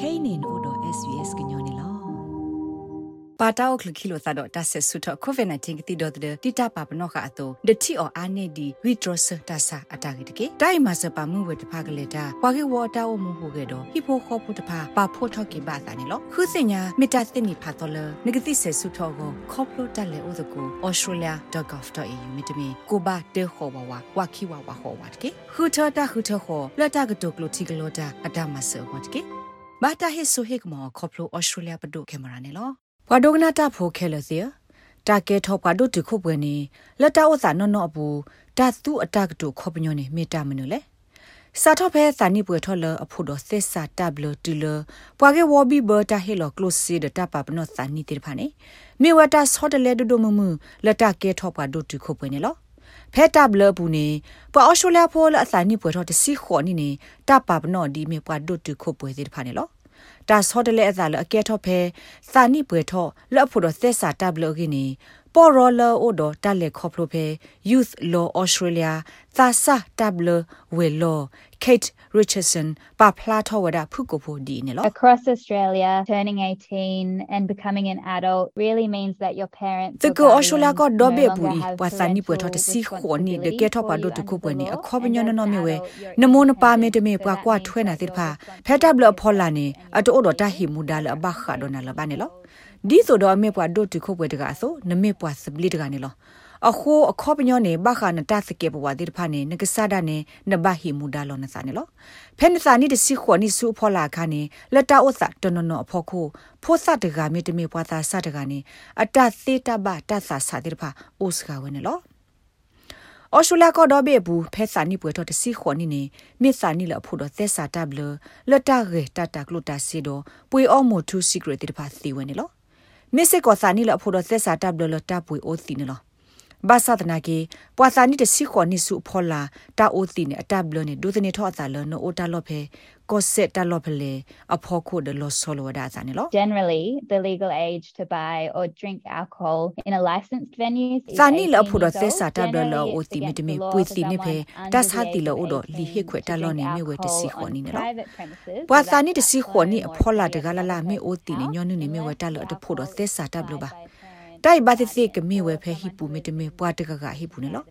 kainin odo svs gnyone lo ပါတောက်ခလခိလိုသတော့တဆက်ဆုထကိုဗစ် -19 ကတိတော့တဲ့တိတပါပနောကအတော့ဒတိအော်အာနေဒီဝီဒရစတဆာအတာဂိတကေတိုင်မစပါမှုဝတဖကလေတာဝါကေဝတာဝမှုဟုကေတော့ဟိဖိုခေါပုတဖပါဖို့ထော့ကေပါတာနေလောခုစညာမီတာသိနေဖတ်တော်လနဂတိဆက်ဆုထောကိုခေါပလိုတက်လေဥဒကို australia.gov.au မြတမီကိုဘာတေခေါ်ဝဝဝခိဝဝဟောဝတ်ကေခုထတာခုထခေါ်လက်တာကတုကလိုတီကလိုတာအတမဆောဝတ်ကေ ဘာတာဟစ်ဆိုဟစ်မောခေါပလို australia ပဒုကေမရာနေလောဘွာဒိုဂနာတာဖိုခဲလစီတာကဲထောပွားဒုတခုပွဲနေလက်တာဝစာနော်နော်ဘူးတာသူအတကတုခေါပညိုနေမေတာမနုလေစာထဖဲစာနိပွေထော်လအဖို့တော့သက်စာတဘလတူလပွာကေဝဘီဘတာဟေလကလိုစီဒတာပပနောစာနိတိဖာနေမေဝတာဆော့တလေဒုဒမမလက်တာကဲထောပွားဒုတခုပွဲနေလော ဖဲတဘလဘူးနေပွာအော်စတြေးလျဖိုလအစာနိပွေထော်တစီခေါ်နိနေတာပပနောဒီမေပွာဒုတခုပွဲတိဖာနေလောတာဆောဒလေအသာလအကဲထော့ဖဲစာနိပွေထော့လက်ဖို့တော့သက်စာတပ်လကိနေ ပေါ်ရောလောအိုဒတာလေခေါပလိုဖဲ Youth Law Australia သာစာတပ်လဝေလော Kate Richardson ပါဖလာထောဝဒဖုကိုဖို့ဒီနေလော Across Australia turning 18 and becoming an adult really means that your parents တက Australia ကဒဘေပူရီပွာစာနိပွေထော့တစီခေါနီဒကေထော့ပါဒိုတခုပွေနေအခေါပညနနမြေဝဲနမိုနပါမေတမေပွာကွာထွဲနာတိဖာဖဲတပ်လဖောလာနေအတိုးတော်တဟိမူ ဒါလဘခါဒိုနာလဘာနေလောဒီဆိုတော့မေပွားဒိုတခုပွဲတကာဆိုနမေပွားစပလီတကာနေလောအခုအခေါပညောနေဘခနတသကေဘဝဒီဖာနေငကဆာဒနေနဘဟီမူဒါလောနစာနေလောဖဲနစာနိတစီခွနိစုဖောလာခါနေလတအုသတနနအဖောခုဖိုးစတကမေတမေပွားသာစတကနေအတသေးတဘတသစာတိဖာအိုစကဝနေလောအော်ရှူလာကတော့ဘေဘူးဖဲစာနိပွေတော့တစီခွန်နိနေမြစ်စာနိလအဖို့တော့သက်စာတဘလလတရေတတကလုတစီတော့ပွေအောမိုထူစီဂရက်တိဖာသီဝင်နေလော မစ်စစ်ကောစာနီလအဖို့တော့သက်စာတပ်ဘလတပ်ပွေအိုစီနော်ဘာသာတနာကေပွာစာနီတစီခေါနိစုဖောလာတာအိုစီနေအတပ်ဘလနေဒုသနေထောအသာလနိုအိုတာလော့ဖဲ ကောဆက်တာလော့ဖလေအဖောခုဒလောဆောလောဒါဇာနေလော Generally the legal age to buy or drink alcohol in a licensed venue ဇာနီလဖို့တော့သက်စာတပ်ဘလလောအိုစီမီတမီပွေစီနေဖဲတတ်ဟာတီလောအိုတော့လီဟေခွဲတာလောနေမြေဝဲတစီခေါနိနေလောပွာစာနီတစီခေါနိအဖောလာတကလာလာမေအိုတီနေညောနုနေမြေဝဲ တာလောတဖို့တော့သက်စာတပ်ဘလပါတိုက်ဘာတိစိကမေဝဲဖဲဟိပူမေတမေပွားတကကဟိပူနေလော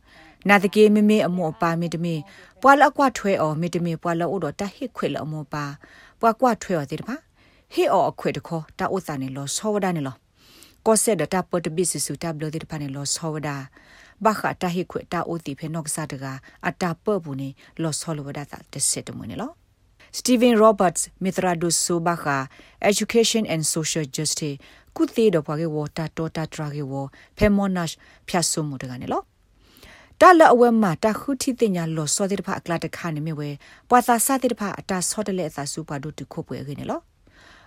နာတကေမေမေအမောပါမေတမေပွာလကွာထွဲအော်မေတမေပွာလောအိုတော့တဟိခွေလအမောပါပွာကွာထွဲအော်တဲ့တပါဟိအော်အခွေတခေါ်တာဥစာနေလောဆောဝဒနေလောကောဆက်ဒတာပတ်တဘစ်စုတာဘလတဲ့တပါနေလောဆောဝဒဘာခတာဟိခွေတာအိုတီဖဲနော့ကစားတကအတာပဘူးနေလောဆောလဝဒတာတက်စစ်တမွေနေလော Stephen Roberts Mithradus Subaka Education and Social Justice ကုသေးတော့ဘွားကေဝတာတော်တာထရာကေဝဖဲမောနတ်ဖြတ်ဆုမှုတကနေလောတာလအဝဲမှာတခုတိတင်ညာလောစောတဲ့ဖာအကလာတခါနေမြဝဲပွာသာစတဲ့ဖာအတာဆော့တလေအသာစုပါတို့တခုပွဲကနေလော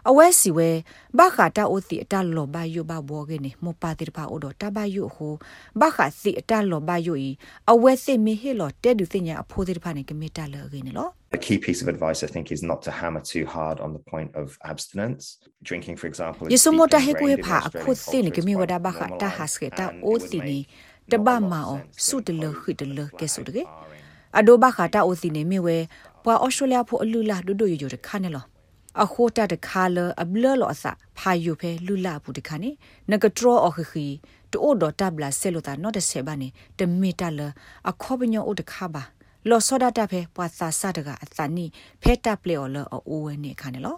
အဝဲစီဝဲဘာခတာအိုတီအတလောဘယုဘဘောကေနေမပါတိဖာအိုတော့တဘယုဟိုဘာခစီအတလောဘယုဤအဝဲစစ်မီဟေလောတဲဒူတင်ညာအဖိုးတိဖာနေကမေတာလောကေနေလော A key piece of advice, I think, is not to hammer too hard on the point of abstinence. Drinking, for example, is Yeso mota he deeply ko ingrained in pha Australian akho sin culture. ke mi It's wada quite ba kha ta normalised, has ke ta and o it would si ni make te ba not a lot ma of o sense su to de le impose khu de le ke flag su de ke barring ado ba kha ta o si ne mi we pwa australia pho alu la do do yo yo de kha ne lo အခုတတခါလအဘလလောအစဖာယုဖဲလူလာဘူးတခါနေနကထရအခခီတိုဒတဘလာဆဲလိုတာနော့တဆေဘာနေတမီတလအခောပညောဥတခါပါလောစောဒတာဖဲပွာသာစတကအသနီဖဲတပ်လေော်လောအိုဝဲနေခါနေလော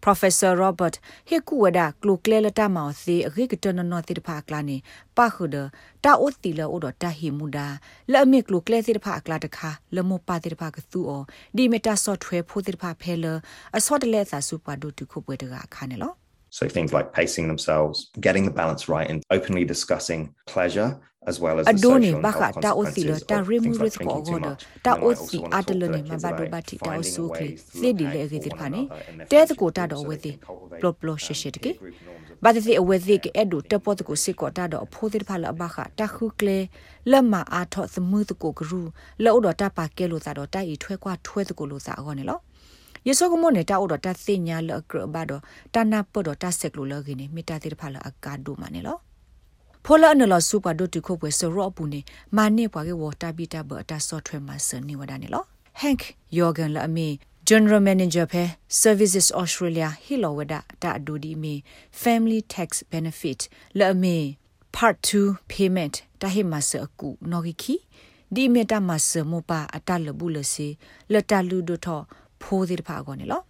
Professor Robert Hekuwada Kluklelata ma se ri kitono no ti pha kla ni pa khuda ta o ti lo o do ta hi muda la mi klukle ti pha kla ta kha le mo pa ti pha ka su o di meta software pho ti pha phe le a so de le sa su pa do tu khu pwe ta kha ne lo So things like pacing themselves, getting the balance right, and openly discussing pleasure as well as the social adoni and ba health kha ta o ti lo consequences ta of re mu things ri like ko drinking too go do much. ta And then o I also ti want to talk adalo to ne their ma kids ba do about ba ti ta o finding su kli ways to se di look le out ge for ti one pha ne another in their te friendship ko ta groups do so we they ti can cultivate, plop plop um, she she peer ki group norms of ဘာတိအဝဲသိကအဲ့ဒိုတပတ်ကိုစစ်ကောတာတော့ဖိုးတိဖာလဘခတခုကလေလက်မအားထော့သမှုတကို ယေဆုကမနေတာအောတော့တသိညာလအကရဘတော့တနာပတော့တဆက်လို့လကိနေမိတာတိဖာလအကာဒိုမနေလောဖိုလအနလစုပါဒိုတိခုပွဲစရောပူနေမာနေပွားကေဝတာဘီတာဘတာဆော့ထွဲမှာစနေဝဒနေလော Hank Jorgen la me General Manager ဖဲ Services Australia Hilowada တာဒူဒီမီ Family Tax Benefit လဲ့မေ Part 2 Payment တာဟိမဆအကူနော်ဂီခီဒီမီတာမဆမောပါအတလဘူးလစီလတလူဒိုထော ဖိုးဒီဖာကောနေလော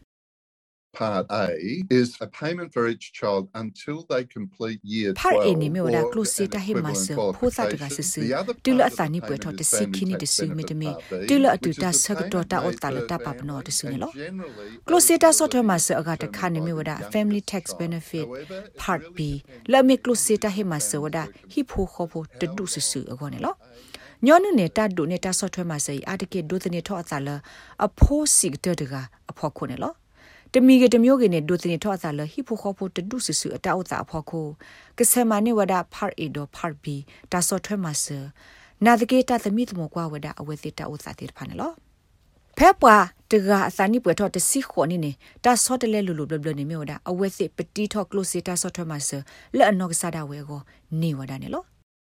Part A is a payment for each child until they complete year 12. Part A နေမျိုးဒါကလုစီတာဟိမဆဖိုးစာတကဆဆတူလအသနိပွဲထောတစီခိနီတဆူမီတမီတူလအတူတာဆကတော့တာအော်တာလတာပပနောတဆူနေလောကလုစီတာဆော့ထမဆအကတခါနေမျိုးဒါ family tax benefit part B လမီကလုစီတာဟိမဆဝဒါဟိဖိုခေါဖိုတတုဆဆူအကောနေလော ညောနုနေတာဒုနေတာဆော့ထွဲမှာစေအာတကေဒုသနေထောအသလအဖိုးစီတတကအဖော်ခုနေလောတမီကတမျိုးကနေဒုသနေထောအသလဟိဖိုခေါဖိုတတုဆဆူအတောက်တာအဖော်ခုကဆမနေဝဒ part A တော့ part B တာဆော့ထွဲမှာစေနာတကေတသမီတမောကွာဝဒအဝဲစစ်တာဥစာတိဖာနေလောဖဲပွာတကအစာနိပွေထောတစီခေါနေနေတာဆော့တလဲလူလူဘလဘလနေမြောဒါအဝဲစစ်ပတီထောကလိုစီတာဆော့ထွဲမှာစေလက်အနောက်ကစားတာဝဲကိုနေဝဒနေလော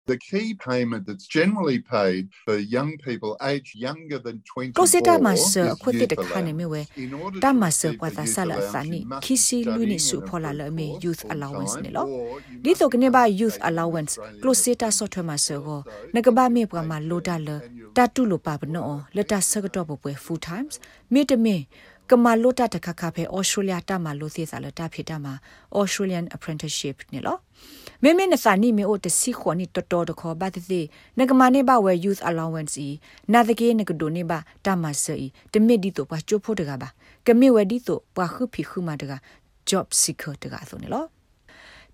The key payment that's generally paid for young people aged younger than 24 Cosita mas is khote youth de khane me we allowance. In order ta to mas receive kwa the ta youth sala allowance, sani you must kisi be lu ni studying su in a phola le me course youth full allowance time, ne lo or you di must to kne ba be youth taking allowance Australian closeta so thwe ma so go na ka ba me pwa ma lo da le ta tu lo pa ba no le ta sa ga to bo pwe full times me de me ကမာလိုတာတခခဖဲဩစတြေးလျတာမှာလို့သေးစားလတာဖြစ်တာမှာ Australian apprenticeship နေလို့ မေမေနစာနီမေအိုတစီခွန်နီတော်တော်တခေါ်ဘာတိတိနကမနေဘဝဲ youth allowance ဤနာတကေနကဒိုနေဘတာမဆီတမစ်ဒီတော့ပါချို့ဖို့တကပါကမေဝဒီတော့ပွားခုဖီခုမတက job seeker တကဆိုနေလို့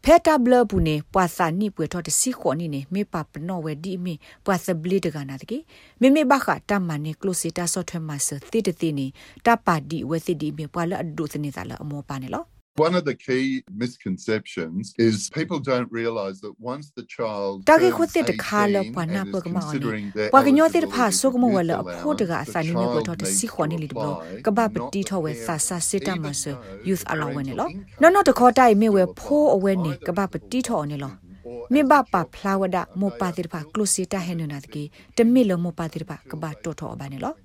ဖက်တာဘလဘူးနေပွာစာနိပွေထောတစီခွန်နီနေမေပပနောဝဲဒီမီပွာစဘလီတကနာတကေမေမေဘခတာမနေကလိုစီတာဆော့ထွဲမဆတိတတိနေတပါဒီဝဲစီဒီမေပွာလအဒုစနေစားလအမောပါနေလို့ One of the key misconceptions is people don't realize that once the child Dagi turns khote de khala 18 pa na and is pa ma considering oni their pa gnyo te pha eligibility so for mo youth wala pho de ga allowance, sa ni the me ko child to needs si to khwa ni li blo apply, ka ba not pati the tho we sa parent, sa sita ma even so though youth the allowance ni lo parental no no to kho income tai me we is pho to awe ni apply ka ba for pati tho ni lo or me as a ba pa job flower da mo pa ti pha close ta he no na ki te me lo mo pa ti pha ka ba to tho ba ni lo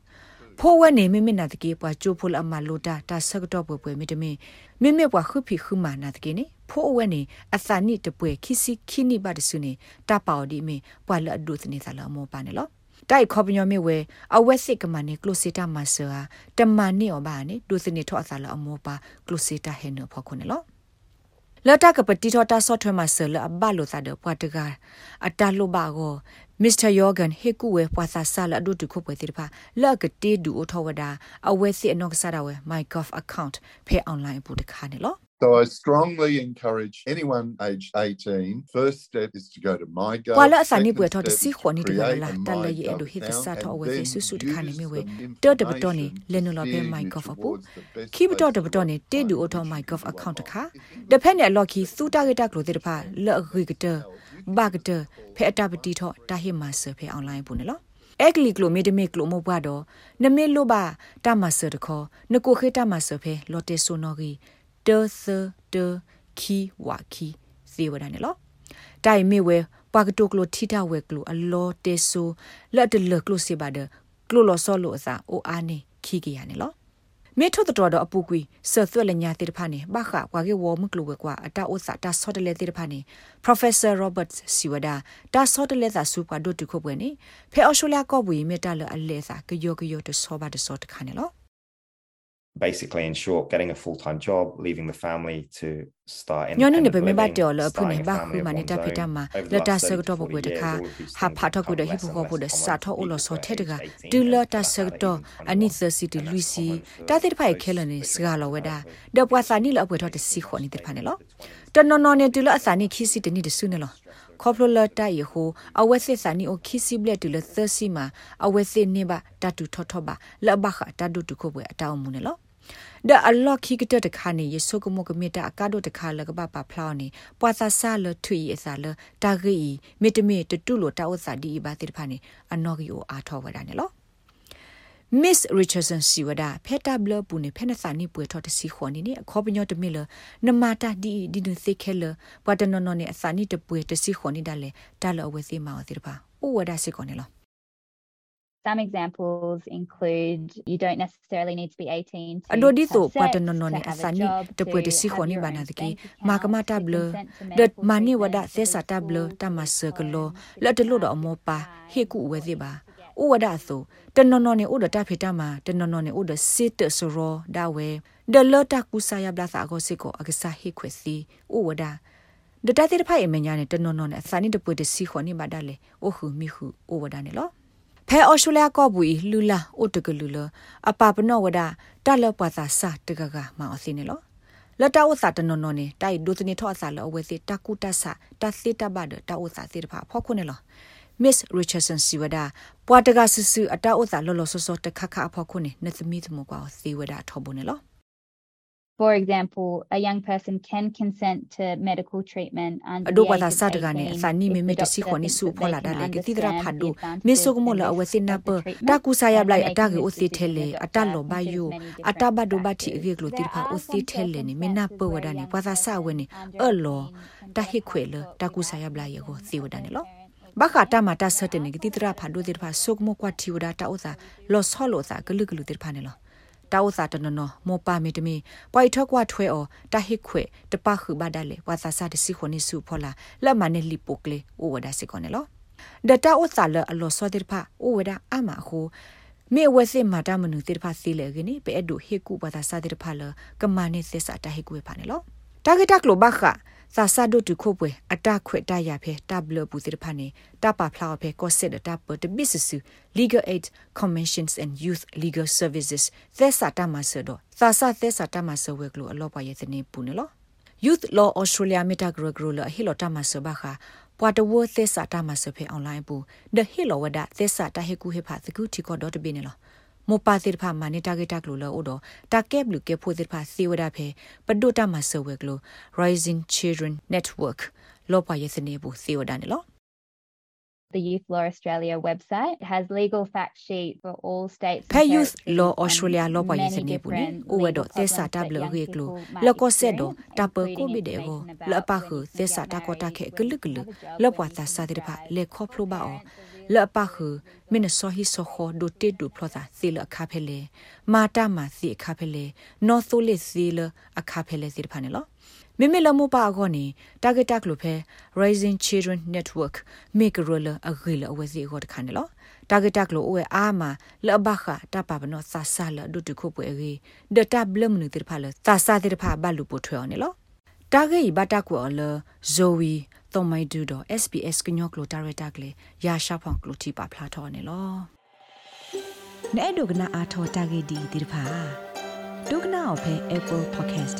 ဖိုးဝဲနေမိမိနာတကေပွားချိုးဖိုးအမလိုတာတာဆက်တော့ပွဲပွဲမိတမေမိမိပွားခုဖီခုမာနာတကေနေဖိုးဝဲနေအသနိတပွဲခိစီခိနိပါတဆုနေတာပေါဒီမေပွာလအဒုသနေသလာမောပါနေလောတိုက်ခေါပညောမေဝဲအဝက်စစ်ကမနေကလိုစီတာမဆာတမန်နေောဘာနေဒုသနေထောအသလာအမောပါကလိုစီတာဟဲနဖောခုနေလော လတကပတိထောတာဆော့ထွဲမှာဆလအဘလိုသာတော့ပွားတကအတလိုပါကိုမစ္စတာယောဂန်ဟေကူဝဲပွာစာဆာလအဒုတခုပွဲတိဖာလကတေဒူအထောဝဒါအဝဲစီအနောက်ကစားတာဝဲ my golf account ဖဲ online ပူတခါနေလော So I strongly encourage anyone aged 18. First step is to go to MyGov. ကွာလအစနိပွေ Second ထောတ step စီ is ခွန် to နီတက create လာ a တလရဲ့ MyGov ဒိုဟိတစာထော account အဝဲ and စီ then ဆုဆုတခါနေမြဝဲ use some တောတပတော်နေ information လနလပဲ steer my you golf အပူ towards the best ခိပတော်တ place ပတော်နေ to တေဒူ find အထော which my you golf will account တခါ unlock. တဖက်နဲ့လော်ခီစူတာဂက်တာကလိုတဲ့တဖာလော်ဂီကတဘာဂတဖဲအတာပတိထောတာဟိမဆဖဲ online ပူနေလောအဲ့ကလီကလိုမီတမီကလိုမဘွားတော့နမေလိုပါတမဆရခေါ်နကိုခေတမဆဖဲလော်တေဆိုနော်ဂီ တေသတေခီဝါခီဇေဝဒနေလောတိုင်မေဝဲပါကတိုကလိုထီတာဝဲကလိုအလောတေဆိုလက်တလကလိုစေပါဒကလိုလောဆောလိုအစာအိုအာနေခီကရနေလောမေထုတတော်တော့အပူကွီဆသွက်လညာတေတဖာနေဘခကွာကေဝမကလူဝဲကွာအတာဥစာတာဆော့တလေတေတဖာနေ Professor Robert Siwada တာဆော့တလေသာစူပါဒိုတုခုပွဲနေဖဲအော်စတြေးလျကော့ဘူးမေတာလအလဲစာကယောကယောတဆောပါတဆောတခါနေလော basically in short getting a full-time job leaving the family to start ညောင်းနေ independent ပဲမဘ living, တော်လဖုန် starting a ဘာ family ခု of မနေ one's တ own. ဖိတမှာ Over လ the တာ last ဆ30ကတော့40ပွဲတခါ years, all of these ဟာ things ဖတ်တော့ကို become ဟိ less ပ and ခေါ် less ဖို့ common စာတော့အလော to ဆောထဲတက age 18ဒူလ and တာ that ဆ that တော့ even အနိ21သစီတ and လူ that's စီ common for တာတိဖိုင် most ခဲလနေ bigger စကားလောဝဒါ countries. ဒပွားစာနီလအပွဲတော့တစီခေါ်နေတဲ့ဖာနေလောတနော်နော်နေတူလအစာနီခီစီတနီတဆုနေလောခေါပလိုလတာယေဟိုအဝဲစစ်စာနီအိုခီစီဘလက်တူလသစီမာအဝဲစစ်နေပါတတူထောထောပါလဘခတတူတခုပွဲအတောင်းမှုနေလော ဒါအလော့ခိကတတခါနေယေဆုကမကမေတာအကားတို့တခါလကပပဖလောင်းနေပွာသာဆာလထွေအစာလတာဂီမေတမေတတူလိုတာဥစာဒီဘာတိဖာနေအနော်ဂီအိုအားထောဝဒနေလော Miss Richardson Siwada pheta blur pu ne phena sa ni pwe tho de si khoni ni akho pnyo de mi le namata di di nu se khel pa de no no ne asa ni de pwe de si khoni da le da lo we se ma o ti ba o wa da si ko ne lo Some examples include you don't necessarily need to be 18 to Adodi have so sex, pata no no to ne have a asani job, te pwe te to si have khoni your bana own de ki bank ma account, kama ta to ble consent to de medical mani treatment, wada to se go sa to ta ble school, ta to ma go se ko lo home, to la get te lo do married, mo to pa die, he ku to we de ba forget. o wada so te no no ne o da ta phe ta ma te no no ne o da se te so ro da we de lo ta ku sa ya bla sa go se ko agsa he khwe si o wada ဒတာတိဖာအမညာနဲ့တနော်နော်နဲ့စာနိတပွေတစီခွန်နိမဒါလေအိုခုမိခုအိုဝဒါနေလော ဖဲအော်စတြေးလျကောဘူလူလာအိုတကလူလအပပနောဝဒါတလပသာစာတကကမအောင်စင်းနေလောလတဝသတနော်နော်နေတိုင်ဒုတနေထောအစာလောအဝဲစီတကူတဆတသိတဘဒတဝသစီတဖာဖောက်ခုနေလော Miss Richardson Siwada ပွာတကဆဆူအတအသလောလောဆောဆောတခခအဖောက်ခုနေနသမီသမကွာစီဝဒါထောဘုန်နေလော For example, a young person can consent to medical treatment under အ the ဒို age ဘာ of သာစာတကနေ18အစာနိမေ if မေ the တစီ doctor ခွန်နိ thinks စု that ဖော they လာဒါ can လေကတိဒရာ understand ဖာ the ဒို advantages မေဆုကမော and လာအဝစင်န risks ပ of the treatment. တကူဆာယဘလိုက်အ They're တ making ကေ this ဥစီထဲ decision လေ the အတ doctor လောဘယု considers many အတ different ဘဒိုဘတိအ factors. ကေကလိုတိ There ဖာ are ဥစီ some ထဲလေနိမေနာပဝဒနိ circumstances ပသာ where a စာ young ဝနိ person အ under လော18 can တ get ဟိခွေ help လ for တကူဆာယ without ဘလာယေကို consent စီဝ of ဒနိ their လော parent or ဘခတာမတာဆတဲ့နေကတိတရာဖာဒိုတိဖာဆုကမောကွာတီဝဒတာဥစာလောဆောလောစာဂလုဂလုတိဖာနေလော တာဥစာတနနမောပါမီတမီပွိုက်ထော့ကွာထွဲအော်တဟိခွေတပခုဘဒါလေဝါသစာတစီခွန်နိစုဖောလာလက်မနေလီပုတ်လေဥဝဒစီကောနေလောဒတာဥစာလအလောဆောတိဖာဥဝဒအမခုမေဝစီမာတာမနုတိဖာစီလေကနိပေအဒုဟေကုဘာသာစာတိဖာလကမနိသစ္စတဟိကွေဖာနေလောတာဂက်တက်လိုဘခသာ စာဒုတုခုပွဲအတခွေတရဖဲတဘလပူတိဖာနေတပါဖလာဖဲကောစစ်တပတဘစ်ဆူ legal aid conventions and youth legal services သက်စာတမဆဒသာစာသက်စာတမဆဝဲကလိုအလောပါရဲ့တဲ့ပူနေလော youth law australia meta gro gro လအဟီလောတမဆဘခပွာတဝသက်စာတမဆဖဲ online ပူ the hill of that သက်စာတဟေကူဟေဖာသကူတီကော .b နေလော မောပါတိဖာမနီတာဂက်တက်လို့လောတော့တာကက်ဘလူကေဖိုတိဖာစီဝဒဖဲပဒုတမဆဝဲကလို rising children network လောပါရဲ့စနေဘူးစီဝဒနေလော The Youth Law Australia website has legal fact sheet for all states. and Pay Youth territories Law and Australia law pa many yese ne bu ni different o we do legal te sa problems ta that blo young ge klo people might lo ko se do experience, ta pa ko including bi de go information lo about pa when khu you te can sa get ta ko ta married, khe when glu you glu have a job, lo when pa you ta can sa de pa drive. le kho plo ba o Parents are lo really pa khu min so hi so kho do te du plo sa si lo kha phe le ma ta ma si kha phe le no so le si lo akha phe le si de pha ne lo မိမိလမှုပါကောနေတာဂက်တက်လို့ဖဲ Rising Children Network မိကရလအဂီလအဝစီကိုတခါနေလို့တာဂက်တက်လို့အဝဲအာမလဘခတာပါဘနောဆာဆာလဒုတခုပွဲရီဒတာဘလမနုတိဖာလသာစာတိဖာဘလူပိုထွေော်နေလို့တာဂက်ဘတာကွာလဇိုဝီသုံးမိုင်ဒူတော့ SBS ကညောကလိုတာရတာကလေရာရှာဖောင်ကလိုတီပါဖလာထော်နေလို့နဲ့ဒုကနာအာထောတာဂက်ဒီတိဖာဒုကနာအဖဲ Apple Podcast